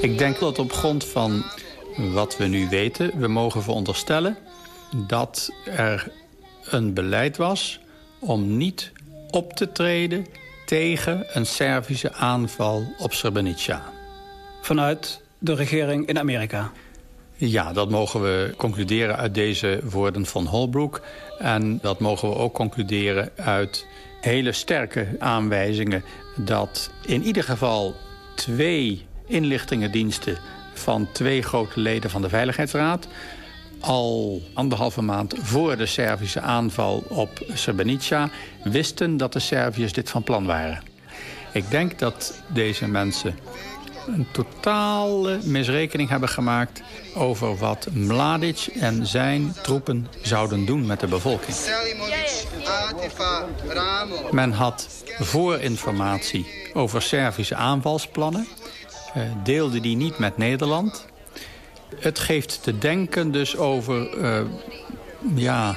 Ik denk dat op grond van wat we nu weten... we mogen veronderstellen dat er een beleid was... om niet op te treden tegen een Servische aanval op Srebrenica. Vanuit de regering in Amerika. Ja, dat mogen we concluderen uit deze woorden van Holbrook. En dat mogen we ook concluderen uit hele sterke aanwijzingen... dat in ieder geval twee inlichtingendiensten... van twee grote leden van de Veiligheidsraad... al anderhalve maand voor de Servische aanval op Srebrenica... wisten dat de Serviërs dit van plan waren. Ik denk dat deze mensen een totale misrekening hebben gemaakt... over wat Mladic en zijn troepen zouden doen met de bevolking. Men had voorinformatie over Servische aanvalsplannen. eh, deelde die niet met Nederland. Het geeft te denken dus over... eh, ja,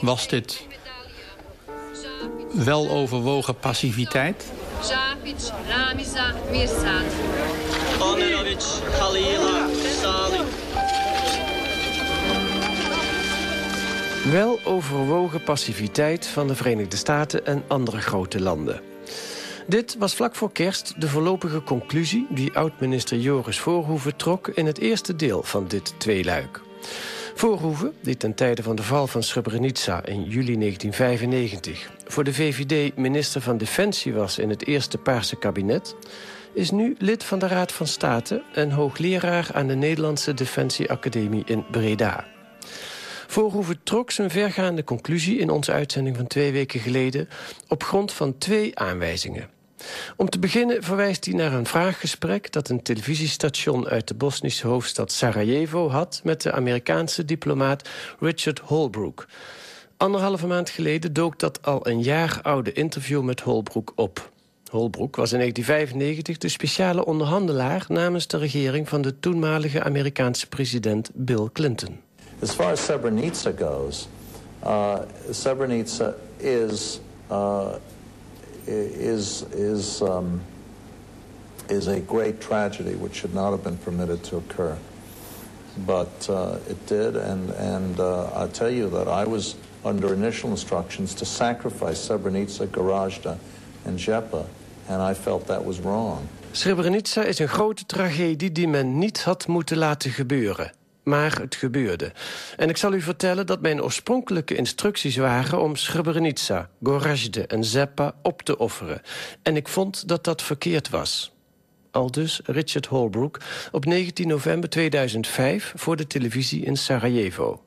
was dit wel overwogen passiviteit? Žapić, Ramiza, Mirsad. Omerović, Halila, Stalin. Wel overwogen passiviteit van de Verenigde Staten en andere grote landen. Dit was vlak voor kerst de voorlopige conclusie... die oud-minister Joris Voorhoeven trok in het eerste deel van dit tweeluik. Voorhoeven, die ten tijde van de val van Srebrenica in juli 1995... voor de VVD minister van Defensie was in het eerste Paarse kabinet... is nu lid van de Raad van State en hoogleraar aan de Nederlandse Defensieacademie in Breda. Voorhoeven trok zijn vergaande conclusie in onze uitzending van twee weken geleden... op grond van twee aanwijzingen. Om te beginnen verwijst hij naar een vraaggesprek... dat een televisiestation uit de Bosnische hoofdstad Sarajevo had... met de Amerikaanse diplomaat Richard Holbrooke. Anderhalve maand geleden dook dat al een jaar oude interview met Holbrooke op. Holbrooke was in 1995 de speciale onderhandelaar... namens de regering van de toenmalige Amerikaanse president Bill Clinton. As far as Srebrenica goes, uh, Srebrenica is uh, is is um, is a great tragedy which should not have been permitted to occur, but uh, it did, and and uh, I tell you that I was under initial instructions to sacrifice Srebrenica, Garajda, and Jepa, and I felt that was wrong. Srebrenica is een grote tragedie die men niet had moeten laten gebeuren. Maar het gebeurde. En ik zal u vertellen dat mijn oorspronkelijke instructies waren... om Srebrenica, Gorazde en Zeppa op te offeren. En ik vond dat dat verkeerd was. Aldus Richard Holbrooke op 19 november 2005 voor de televisie in Sarajevo.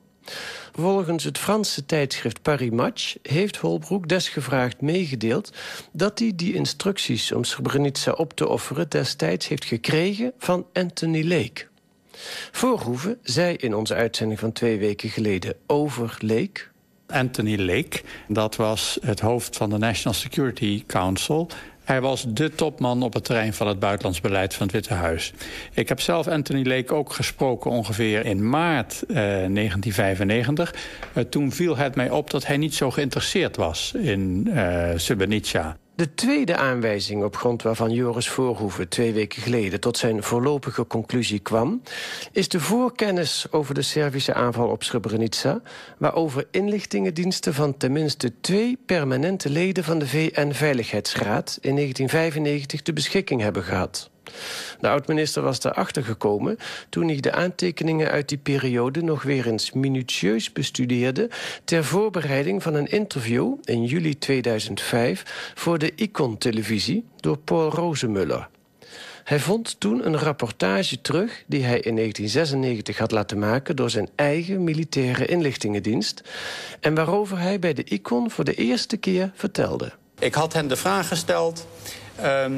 Volgens het Franse tijdschrift Paris Match heeft Holbrooke desgevraagd meegedeeld dat hij die instructies om Srebrenica op te offeren destijds heeft gekregen van Anthony Lake. Voorhoeven zei in onze uitzending van twee weken geleden over Lake... Anthony Lake, dat was het hoofd van de National Security Council... Hij was de topman op het terrein van het buitenlands beleid van het Witte Huis. Ik heb zelf Anthony Lake ook gesproken ongeveer in maart eh, 1995. Eh, toen viel het mij op dat hij niet zo geïnteresseerd was in eh. De tweede aanwijzing op grond waarvan Joris Voorhoeven twee weken geleden tot zijn voorlopige conclusie kwam, is de voorkennis over de Servische aanval op Srebrenica, waarover inlichtingendiensten van tenminste twee permanente leden van de VN-veiligheidsraad in 1995 de beschikking hebben gehad. De oud-minister was daarachter gekomen toen hij de aantekeningen uit die periode nog weer eens minutieus bestudeerde ter voorbereiding van een interview in juli 2005 voor de Icon-televisie door Paul Rosemuller. Hij vond toen een rapportage terug die hij in 1996 had laten maken door zijn eigen militaire inlichtingendienst en waarover hij bij de Icon voor de eerste keer vertelde. Ik had hen de vraag gesteld... ehm,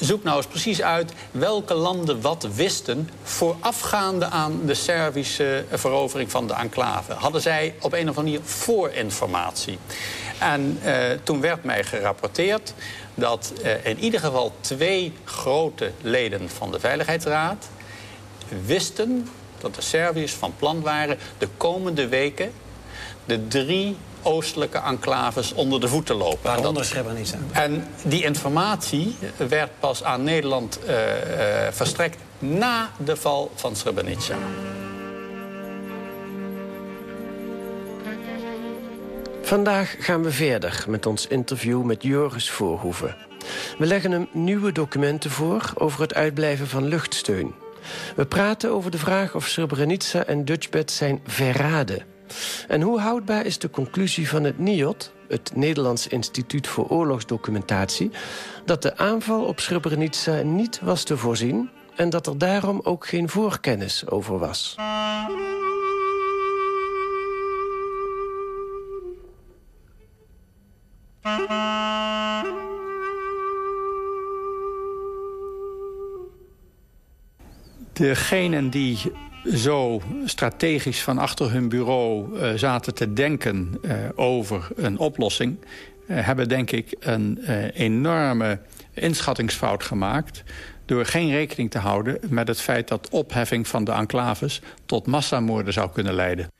zoek nou eens precies uit welke landen wat wisten... voorafgaande aan de Servische verovering van de enclave. Hadden zij op een of andere manier voorinformatie. En uh, toen werd mij gerapporteerd dat uh, in ieder geval twee grote leden van de Veiligheidsraad... wisten dat de Serviërs van plan waren de komende weken... de drie oostelijke enclaves onder de voeten lopen. Waaronder Srebrenica. En die informatie werd pas aan Nederland uh, uh, verstrekt na de val van Srebrenica. Vandaag gaan we verder met ons interview met Joris Voorhoeven. We leggen hem nieuwe documenten voor over het uitblijven van luchtsteun. We praten over de vraag of Srebrenica en Dutchbed zijn verraden. En hoe houdbaar is de conclusie van het NIOD, het Nederlands Instituut voor Oorlogsdocumentatie, dat de aanval op Srebrenica niet was te voorzien en dat er daarom ook geen voorkennis over was? Degenen die zo strategisch van achter hun bureau uh, zaten te denken uh, over een oplossing... Uh, hebben denk ik een enorme inschattingsfout gemaakt... door geen rekening te houden met het feit dat opheffing van de enclaves... tot massamoorden zou kunnen leiden.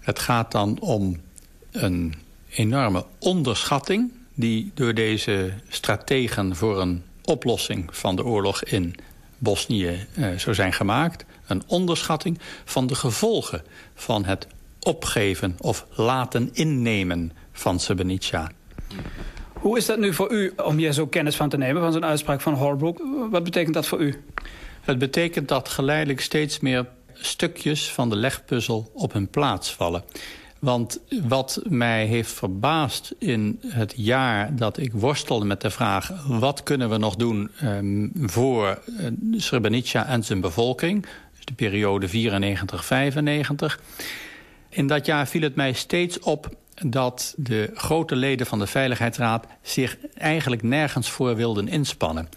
Het gaat dan om een enorme onderschatting... die door deze strategen voor een oplossing van de oorlog in Bosnië zou zijn gemaakt een onderschatting van de gevolgen van het opgeven of laten innemen van Srebrenica. Hoe is dat nu voor u om hier zo kennis van te nemen van zo'n uitspraak van Holbrook? Wat betekent dat voor u? Het betekent dat geleidelijk steeds meer stukjes van de legpuzzel op hun plaats vallen. Want wat mij heeft verbaasd in het jaar dat ik worstelde met de vraag... wat kunnen we nog doen um, voor uh, Srebrenica en zijn bevolking de periode 94-95. In dat jaar viel het mij steeds op dat de grote leden van de Veiligheidsraad... zich eigenlijk nergens voor wilden inspannen.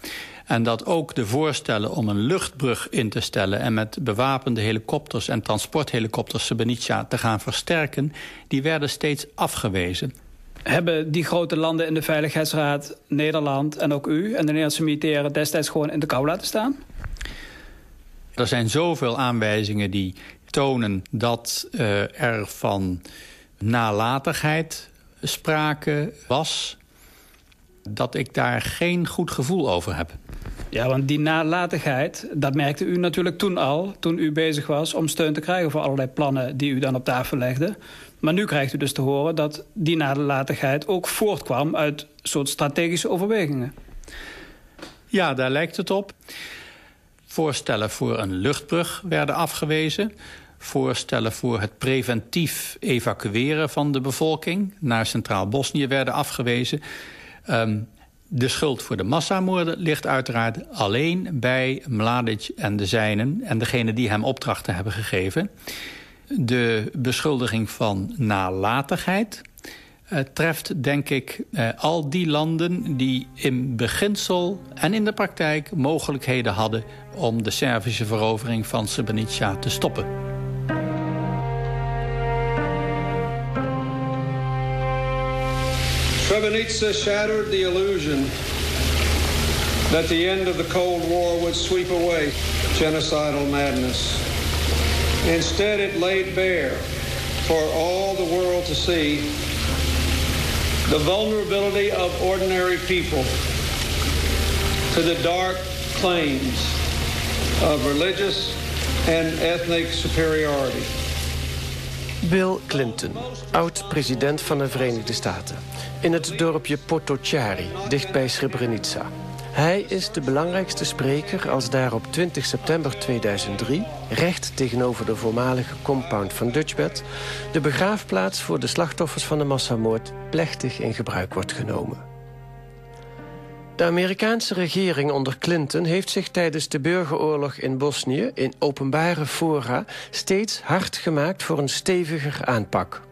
En dat ook de voorstellen om een luchtbrug in te stellen... en met bewapende helikopters en transporthelikopters Srebrenica te gaan versterken... die werden steeds afgewezen. Hebben die grote landen in de Veiligheidsraad, Nederland en ook u... en de Nederlandse militairen destijds gewoon in de kou laten staan? Er zijn zoveel aanwijzingen die tonen dat uh, er van nalatigheid sprake was... dat ik daar geen goed gevoel over heb. Ja, want die nalatigheid, dat merkte u natuurlijk toen al... toen u bezig was om steun te krijgen voor allerlei plannen... die u dan op tafel legde. Maar nu krijgt u dus te horen dat die nalatigheid ook voortkwam... uit soort strategische overwegingen. Ja, daar lijkt het op. Voorstellen voor een luchtbrug werden afgewezen. Voorstellen voor het preventief evacueren van de bevolking... naar Centraal Bosnië werden afgewezen. Um, de schuld voor de massamoorden ligt uiteraard alleen bij Mladic en de zijnen... en degene die hem opdrachten hebben gegeven. De beschuldiging van nalatigheid uh, treft, denk ik, uh, al die landen die in beginsel en in de praktijk mogelijkheden hadden om de Servische verovering van Srebrenica te stoppen. Srebrenica shattered the illusion that the end of the Cold War would sweep away genocidal madness. Instead, it laid bare for all the world to see the vulnerability of ordinary people to the dark claims of religious and ethnic superiority. Bill Clinton, oud-president van de Verenigde Staten. In het dorpje Potocari, dichtbij Srebrenica. Hij is de belangrijkste spreker als daar op 20 september 2003... recht tegenover de voormalige compound van Dutchbed... de begraafplaats voor de slachtoffers van de massamoord... plechtig in gebruik wordt genomen. De Amerikaanse regering onder Clinton heeft zich tijdens de burgeroorlog in Bosnië... in openbare fora steeds hard gemaakt voor een steviger aanpak.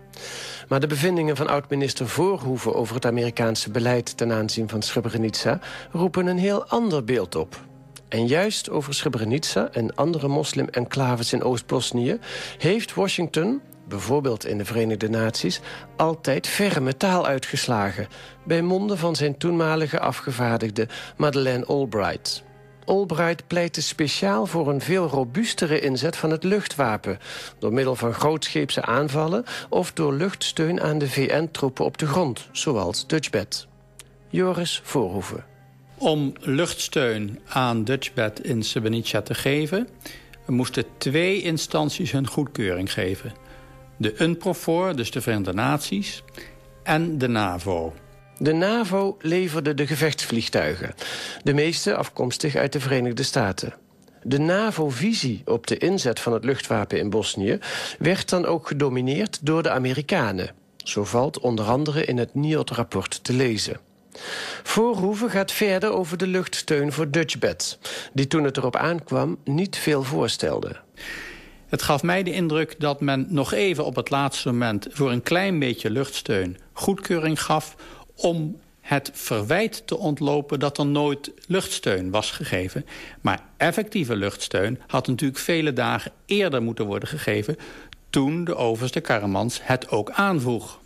Maar de bevindingen van oud-minister Voorhoeven... over het Amerikaanse beleid ten aanzien van Srebrenica... roepen een heel ander beeld op. En juist over Srebrenica en andere moslim-enclaves in Oost-Bosnië... heeft Washington, bijvoorbeeld in de Verenigde Naties... altijd ferme taal uitgeslagen... bij monden van zijn toenmalige afgevaardigde Madeleine Albright... Albright pleitte speciaal voor een veel robuustere inzet van het luchtwapen... door middel van grootscheepse aanvallen... of door luchtsteun aan de VN-troepen op de grond, zoals Dutchbed. Joris Voorhoeven. Om luchtsteun aan Dutchbed in Srebrenica te geven... moesten twee instanties hun goedkeuring geven. De UNPROFOR, dus de Verenigde Naties, en de NAVO... De NAVO leverde de gevechtsvliegtuigen, de meeste afkomstig uit de Verenigde Staten. De NAVO-visie op de inzet van het luchtwapen in Bosnië... werd dan ook gedomineerd door de Amerikanen. Zo valt onder andere in het NIOT-rapport te lezen. Voorhoeven gaat verder over de luchtsteun voor Dutchbed... die toen het erop aankwam niet veel voorstelde. Het gaf mij de indruk dat men nog even op het laatste moment... voor een klein beetje luchtsteun goedkeuring gaf om het verwijt te ontlopen dat er nooit luchtsteun was gegeven. Maar effectieve luchtsteun had natuurlijk vele dagen eerder moeten worden gegeven... toen de overste Karamans het ook aanvroeg.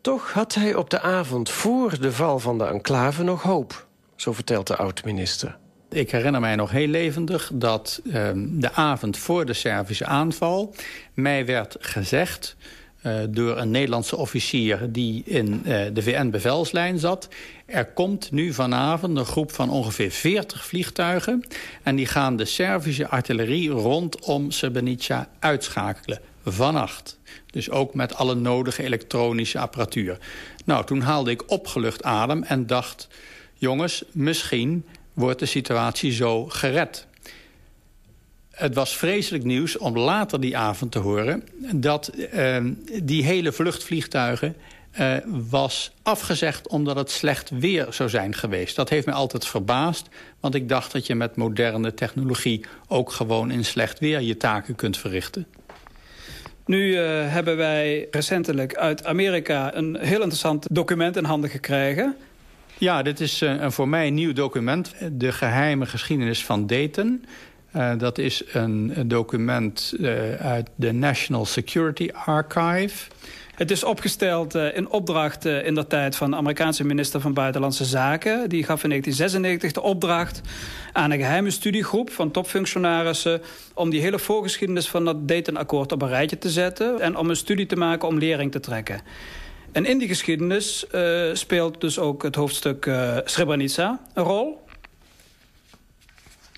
Toch had hij op de avond voor de val van de enclave nog hoop. Zo vertelt de oud-minister. Ik herinner mij nog heel levendig dat uh, de avond voor de Servische aanval... mij werd gezegd uh, door een Nederlandse officier die in uh, de VN-bevelslijn zat. Er komt nu vanavond een groep van ongeveer 40 vliegtuigen... en die gaan de Servische artillerie rondom Srebrenica uitschakelen. Vannacht. Dus ook met alle nodige elektronische apparatuur. Nou, toen haalde ik opgelucht adem en dacht... jongens, misschien wordt de situatie zo gered. Het was vreselijk nieuws om later die avond te horen... dat uh, die hele vluchtvliegtuigen uh, was afgezegd omdat het slecht weer zou zijn geweest. Dat heeft mij altijd verbaasd, want ik dacht dat je met moderne technologie... ook gewoon in slecht weer je taken kunt verrichten. Nu uh, hebben wij recentelijk uit Amerika een heel interessant document in handen gekregen... Ja, dit is uh, een voor mij nieuw document. De geheime geschiedenis van Dayton. Uh, dat is een, een document uh, uit de National Security Archive. Het is opgesteld in opdracht in de tijd van de Amerikaanse minister van Buitenlandse Zaken. Die gaf in 1996 de opdracht aan een geheime studiegroep van topfunctionarissen... om die hele voorgeschiedenis van dat Dayton-akkoord op een rijtje te zetten... en om een studie te maken om lering te trekken. En in die geschiedenis speelt dus ook het hoofdstuk Srebrenica een rol...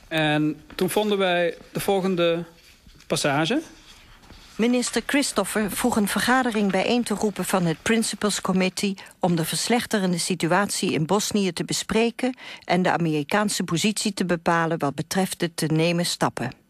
En toen vonden wij de volgende passage. Minister Christopher vroeg een vergadering bijeen te roepen van het Principals Committee om de verslechterende situatie in Bosnië te bespreken en de Amerikaanse positie te bepalen wat betreft de te nemen stappen.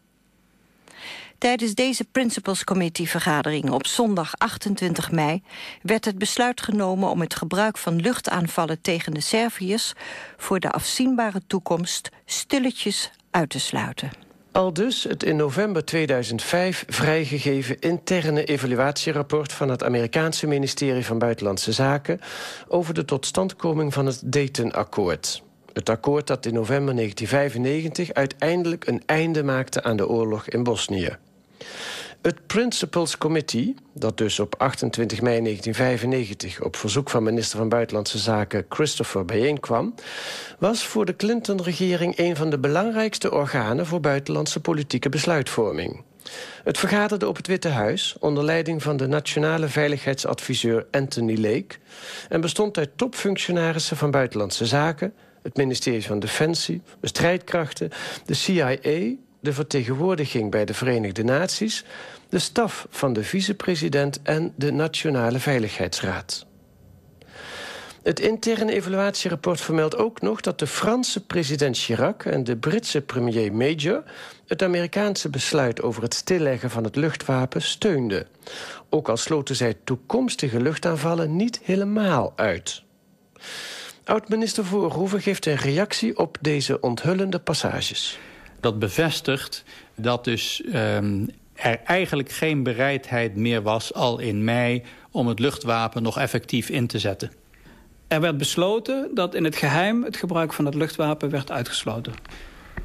Tijdens deze Principals Committee vergadering op zondag 28 mei werd het besluit genomen om het gebruik van luchtaanvallen tegen de Serviërs voor de afzienbare toekomst stilletjes uit te sluiten. Al dus het in november 2005 vrijgegeven interne evaluatierapport van het Amerikaanse ministerie van Buitenlandse Zaken over de totstandkoming van het Dayton-akkoord. Het akkoord dat in november 1995 uiteindelijk een einde maakte aan de oorlog in Bosnië. Het Principals Committee, dat dus op 28 mei 1995... op verzoek van minister van Buitenlandse Zaken Christopher bijeenkwam... was voor de Clinton-regering een van de belangrijkste organen... voor buitenlandse politieke besluitvorming. Het vergaderde op het Witte Huis onder leiding van de nationale veiligheidsadviseur Anthony Lake... en bestond uit topfunctionarissen van Buitenlandse Zaken... het ministerie van Defensie, de strijdkrachten, de CIA de vertegenwoordiging bij de Verenigde Naties... de staf van de vicepresident en de Nationale Veiligheidsraad. Het interne evaluatierapport vermeldt ook nog dat de Franse president Chirac en de Britse premier Major het Amerikaanse besluit over het stilleggen van het luchtwapen steunden. Ook al sloten zij toekomstige luchtaanvallen niet helemaal uit. Oud-minister Voorhoeven geeft een reactie op deze onthullende passages dat bevestigt dat dus um, er eigenlijk geen bereidheid meer was al in mei om het luchtwapen nog effectief in te zetten. Er werd besloten dat in het geheim het gebruik van het luchtwapen werd uitgesloten.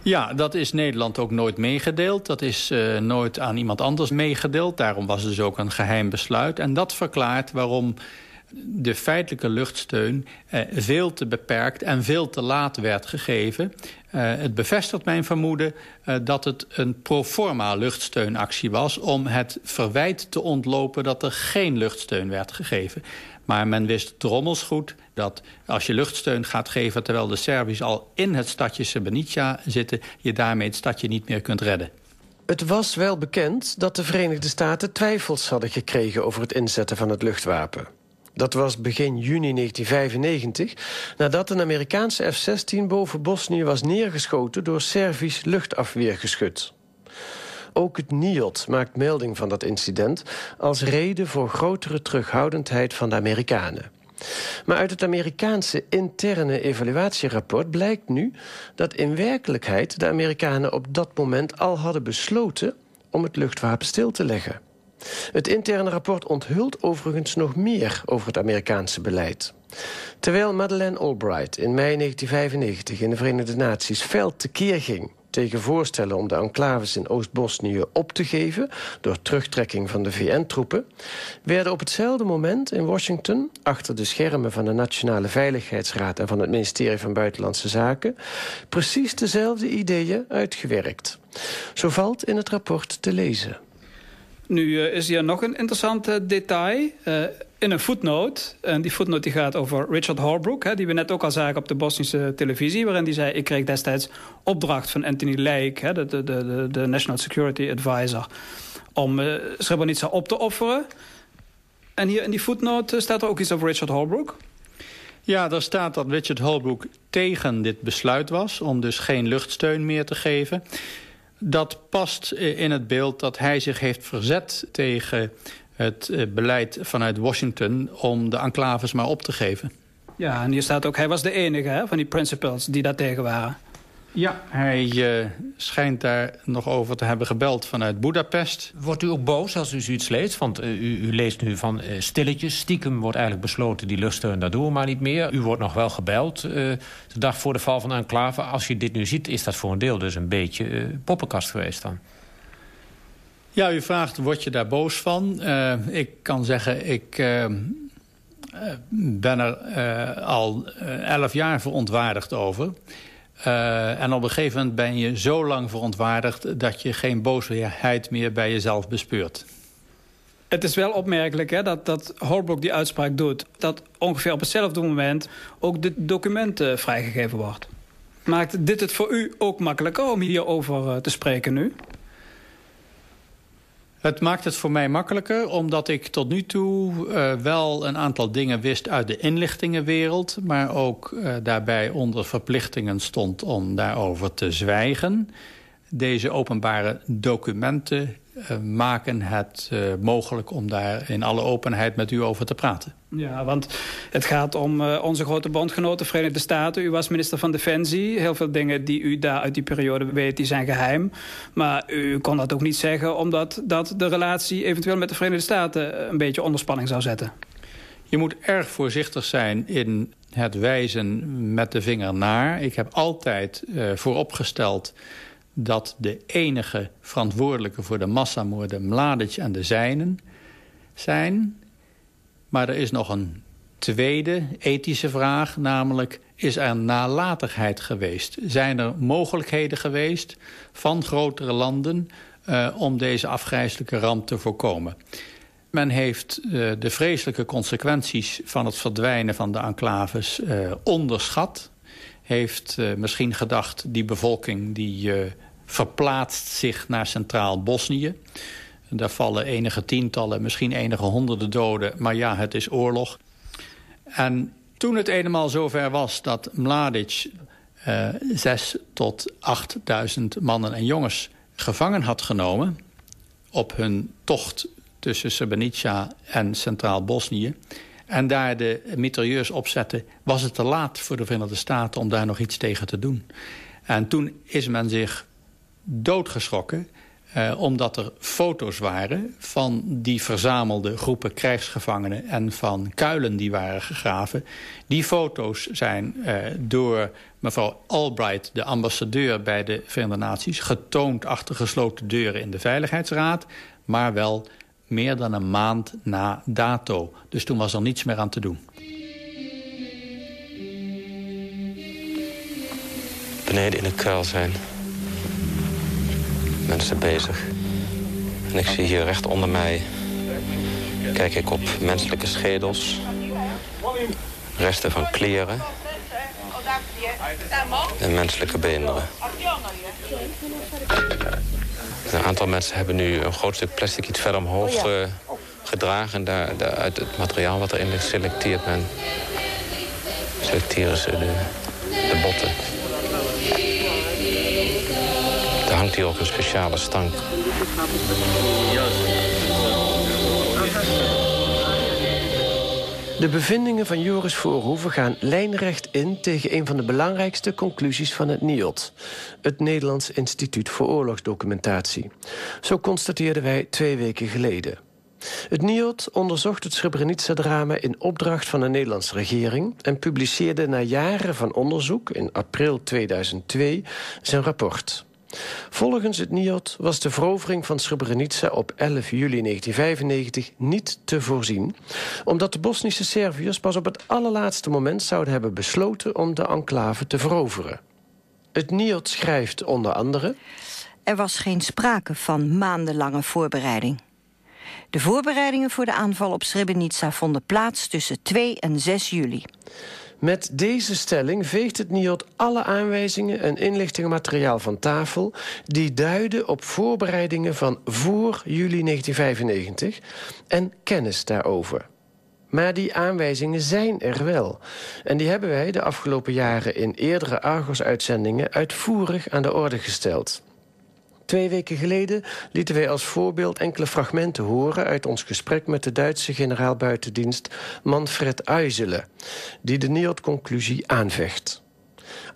Ja, dat is Nederland ook nooit meegedeeld. Dat is uh, nooit aan iemand anders meegedeeld. Daarom was het dus ook een geheim besluit. En dat verklaart waarom de feitelijke luchtsteun eh, veel te beperkt en veel te laat werd gegeven. Uh, het bevestigt mijn vermoeden uh, dat het een proforma luchtsteunactie was... om het verwijt te ontlopen dat er geen luchtsteun werd gegeven. Maar men wist drommels goed dat als je luchtsteun gaat geven... terwijl de Serviërs al in het stadje Srebrenica zitten... je daarmee het stadje niet meer kunt redden. Het was wel bekend dat de Verenigde Staten twijfels hadden gekregen... over het inzetten van het luchtwapen. Dat was begin juni 1995, nadat een Amerikaanse F-16 boven Bosnië was neergeschoten door Servisch luchtafweergeschut. Ook het NIOD maakt melding van dat incident als reden voor grotere terughoudendheid van de Amerikanen. Maar uit het Amerikaanse interne evaluatierapport blijkt nu dat in werkelijkheid de Amerikanen op dat moment al hadden besloten om het luchtwapen stil te leggen. Het interne rapport onthult overigens nog meer over het Amerikaanse beleid. Terwijl Madeleine Albright in mei 1995 in de Verenigde Naties fel tekeer ging tegen voorstellen om de enclaves in Oost-Bosnië op te geven door terugtrekking van de VN-troepen, werden op hetzelfde moment in Washington, achter de schermen van de Nationale Veiligheidsraad en van het ministerie van Buitenlandse Zaken, precies dezelfde ideeën uitgewerkt. Zo valt in het rapport te lezen. Nu uh, is hier nog een interessant uh, detail. Uh, in een footnote. En die footnote die gaat over Richard Holbrooke... Hè, die we net ook al zagen op de Bosnische televisie... waarin hij zei, ik kreeg destijds opdracht van Anthony Lake... Hè, de, de, de, de National Security Advisor... om Srebrenica op te offeren. En hier in die footnote staat er ook iets over Richard Holbrooke. Ja, daar staat dat Richard Holbrooke tegen dit besluit was... om dus geen luchtsteun meer te geven dat past in het beeld dat hij zich heeft verzet tegen het eh, beleid vanuit Washington om de enclaves maar op te geven. Ja, en hier staat ook, hij was de enige hè, van die principals die daar tegen waren. Ja, hij uh, schijnt daar nog over te hebben gebeld vanuit Budapest. Wordt u ook boos als u zoiets leest? Want uh, u, u, leest nu van uh, stilletjes. Stiekem wordt eigenlijk besloten die luchtsteun, dat doen we maar niet meer. U wordt nog wel gebeld de dag voor de val van de enclave. Als je dit nu ziet, is dat voor een deel dus een beetje poppenkast geweest dan. Ja, u vraagt, word je daar boos van? ik kan zeggen, ik ben er al elf jaar verontwaardigd over... Uh, en op een gegeven moment ben je zo lang verontwaardigd... dat je geen boosheid meer bij jezelf bespeurt. Het is wel opmerkelijk hè, dat, dat die uitspraak doet... dat ongeveer op hetzelfde moment ook de documenten vrijgegeven wordt. Maakt dit het voor u ook makkelijker om hierover uh, te spreken nu? Het maakt het voor mij makkelijker, omdat ik tot nu toe uh, wel een aantal dingen wist uit de inlichtingenwereld, maar ook uh, daarbij onder verplichtingen stond om daarover te zwijgen. Deze openbare documenten maken het uh, mogelijk om daar in alle openheid met u over te praten. Ja, want het gaat om uh, onze grote bondgenoten, Verenigde Staten. U was minister van Defensie. Heel veel dingen die u daar uit die periode weet, die zijn geheim. Maar u kon dat ook niet zeggen, omdat dat de relatie eventueel met de Verenigde Staten een beetje onder spanning zou zetten. Je moet erg voorzichtig zijn in het wijzen met de vinger naar. Ik heb altijd uh, vooropgesteld dat de enige verantwoordelijke voor de massamoorden Mladic en de zijnen zijn. Maar er is nog een tweede ethische vraag, namelijk is er nalatigheid geweest? Zijn er mogelijkheden geweest van grotere landen uh, om deze afgrijzelijke ramp te voorkomen? Men heeft uh, de vreselijke consequenties van het verdwijnen van de enclaves uh, onderschat heeft uh, misschien gedacht... die bevolking die uh, verplaatst zich naar Centraal Bosnië. Daar vallen enige tientallen, misschien enige honderden doden. Maar ja, het is oorlog. En toen het eenmaal zover was dat Mladic uh, zes tot achtduizend mannen en jongens gevangen had genomen... op hun tocht tussen Srebrenica en Centraal Bosnië en daar de mitrailleurs opzetten... was het te laat voor de Verenigde Staten om daar nog iets tegen te doen. En toen is men zich doodgeschrokken Uh, omdat er foto's waren van die verzamelde groepen krijgsgevangenen... en van kuilen die waren gegraven. Die foto's zijn uh, door mevrouw Albright, de ambassadeur bij de Verenigde Naties... getoond achter gesloten deuren in de Veiligheidsraad... maar wel meer dan een maand na dato. Dus toen was er niets meer aan te doen. Beneden in de kuil zijn mensen bezig. En ik zie hier recht onder mij... kijk ik op menselijke schedels. Resten van kleren. En menselijke beenderen. Een aantal mensen hebben nu een groot stuk plastic iets verder omhoog uh, gedragen. Daar, daar, uit het materiaal wat erin ligt selecteert men. Selecteren ze de, de botten. Er hangt hier ook een speciale stank. De bevindingen van Joris Voorhoeven gaan lijnrecht in tegen een van de belangrijkste conclusies van het NIOD, het Nederlands Instituut voor Oorlogsdocumentatie. Zo constateerden wij twee weken geleden. Het NIOD onderzocht het Srebrenica-drama in opdracht van de Nederlandse regering en publiceerde na jaren van onderzoek in april 2002 zijn rapport. Volgens het NIOD was de verovering van Srebrenica op 11 juli 1995 niet te voorzien, omdat de Bosnische Serviërs pas op het allerlaatste moment zouden hebben besloten om de enclave te veroveren. Het NIOD schrijft onder andere... Er was geen sprake van maandenlange voorbereiding. De voorbereidingen voor de aanval op Srebrenica vonden plaats tussen 2 en 6 juli. Met deze stelling veegt het NIOD alle aanwijzingen en inlichtingenmateriaal van tafel... die duiden op voorbereidingen van voor juli 1995 en kennis daarover. Maar die aanwijzingen zijn er wel. En die hebben wij de afgelopen jaren in eerdere Argos-uitzendingen... uitvoerig aan de orde gesteld. Twee weken geleden lieten wij als voorbeeld enkele fragmenten horen... uit ons gesprek met de Duitse generaal buitendienst Manfred Uizelen... die de NIOD-conclusie aanvecht.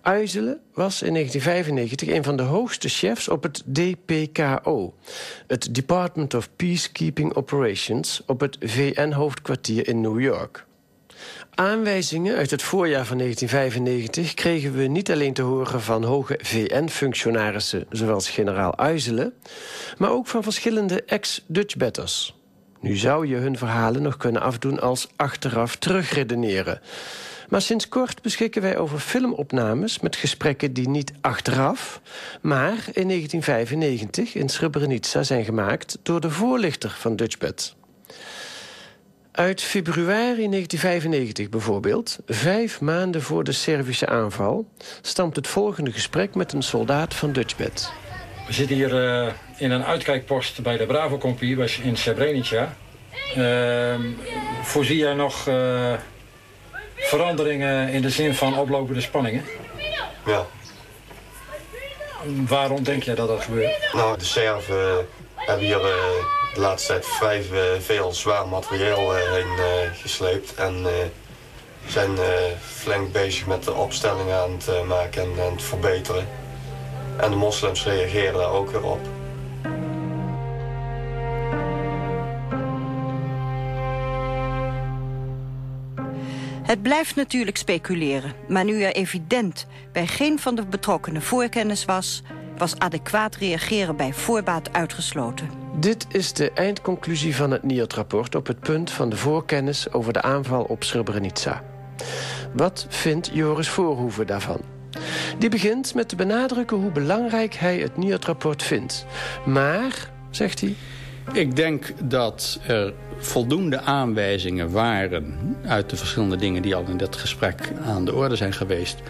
Uizelen was in 1995 een van de hoogste chefs op het DPKO... het Department of Peacekeeping Operations... op het VN-hoofdkwartier in New York. Aanwijzingen uit het voorjaar van 1995 kregen we niet alleen te horen van hoge VN-functionarissen zoals generaal Uizelen, maar ook van verschillende ex-Dutchbatters. Nu zou je hun verhalen nog kunnen afdoen als achteraf terugredeneren. Maar sinds kort beschikken wij over filmopnames met gesprekken die niet achteraf, maar in 1995 in Srebrenica zijn gemaakt door de voorlichter van Dutchbat. Uit februari 1995 bijvoorbeeld, vijf maanden voor de Servische aanval... stamt het volgende gesprek met een soldaat van Dutchbed. We zitten hier uh, in een uitkijkpost bij de Bravo-compie in Srebrenica. Uh, voorzie jij nog uh, veranderingen in de zin van oplopende spanningen? Ja. Waarom denk jij dat dat gebeurt? Nou, de Serven hebben hier de laatste tijd vrij veel zwaar materieel eh, heen eh, gesleept. En eh, zijn flink bezig met de opstellingen aan het maken en, en het verbeteren. En de moslims reageren daar ook weer op. Het blijft natuurlijk speculeren, maar nu er evident bij geen van de betrokkenen voorkennis was, was adequaat reageren bij voorbaat uitgesloten. Dit is de eindconclusie van het NIOT-rapport op het punt van de voorkennis over de aanval op Srebrenica. Wat vindt Joris Voorhoeven daarvan? Die begint met te benadrukken hoe belangrijk hij het NIOT-rapport vindt. Maar, zegt hij... Ik denk dat er voldoende aanwijzingen waren... uit de verschillende dingen die al in dit gesprek aan de orde zijn geweest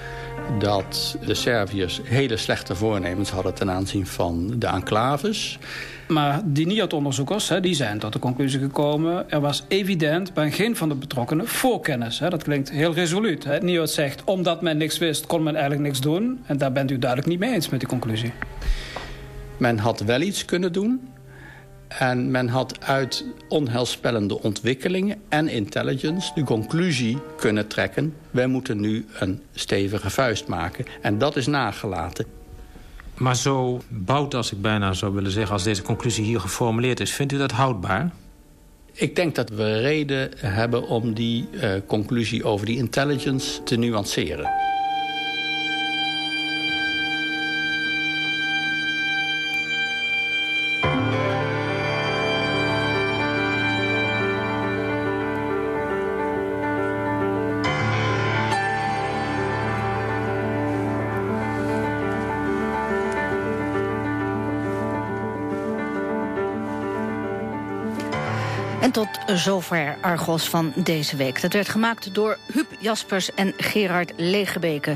dat de Serviërs hele slechte voornemens hadden ten aanzien van de enclaves. Maar die NIOT-onderzoekers die zijn tot de conclusie gekomen... er was evident bij geen van de betrokkenen voorkennis. Hè. Dat klinkt heel resoluut. Hè. NIOT zegt, omdat men niks wist, kon men eigenlijk niks doen. En daar bent u duidelijk niet mee eens met die conclusie. Men had wel iets kunnen doen... En men had uit onheilspellende ontwikkelingen en intelligence de conclusie kunnen trekken... wij moeten nu een stevige vuist maken. En dat is nagelaten. Maar zo bout als ik bijna zou willen zeggen... als deze conclusie hier geformuleerd is, vindt u dat houdbaar? Ik denk dat we reden hebben om die uh, conclusie over die intelligence te nuanceren. Tot zover Argos van deze week. Dat werd gemaakt door Huub Jaspers en Gerard Legebeke.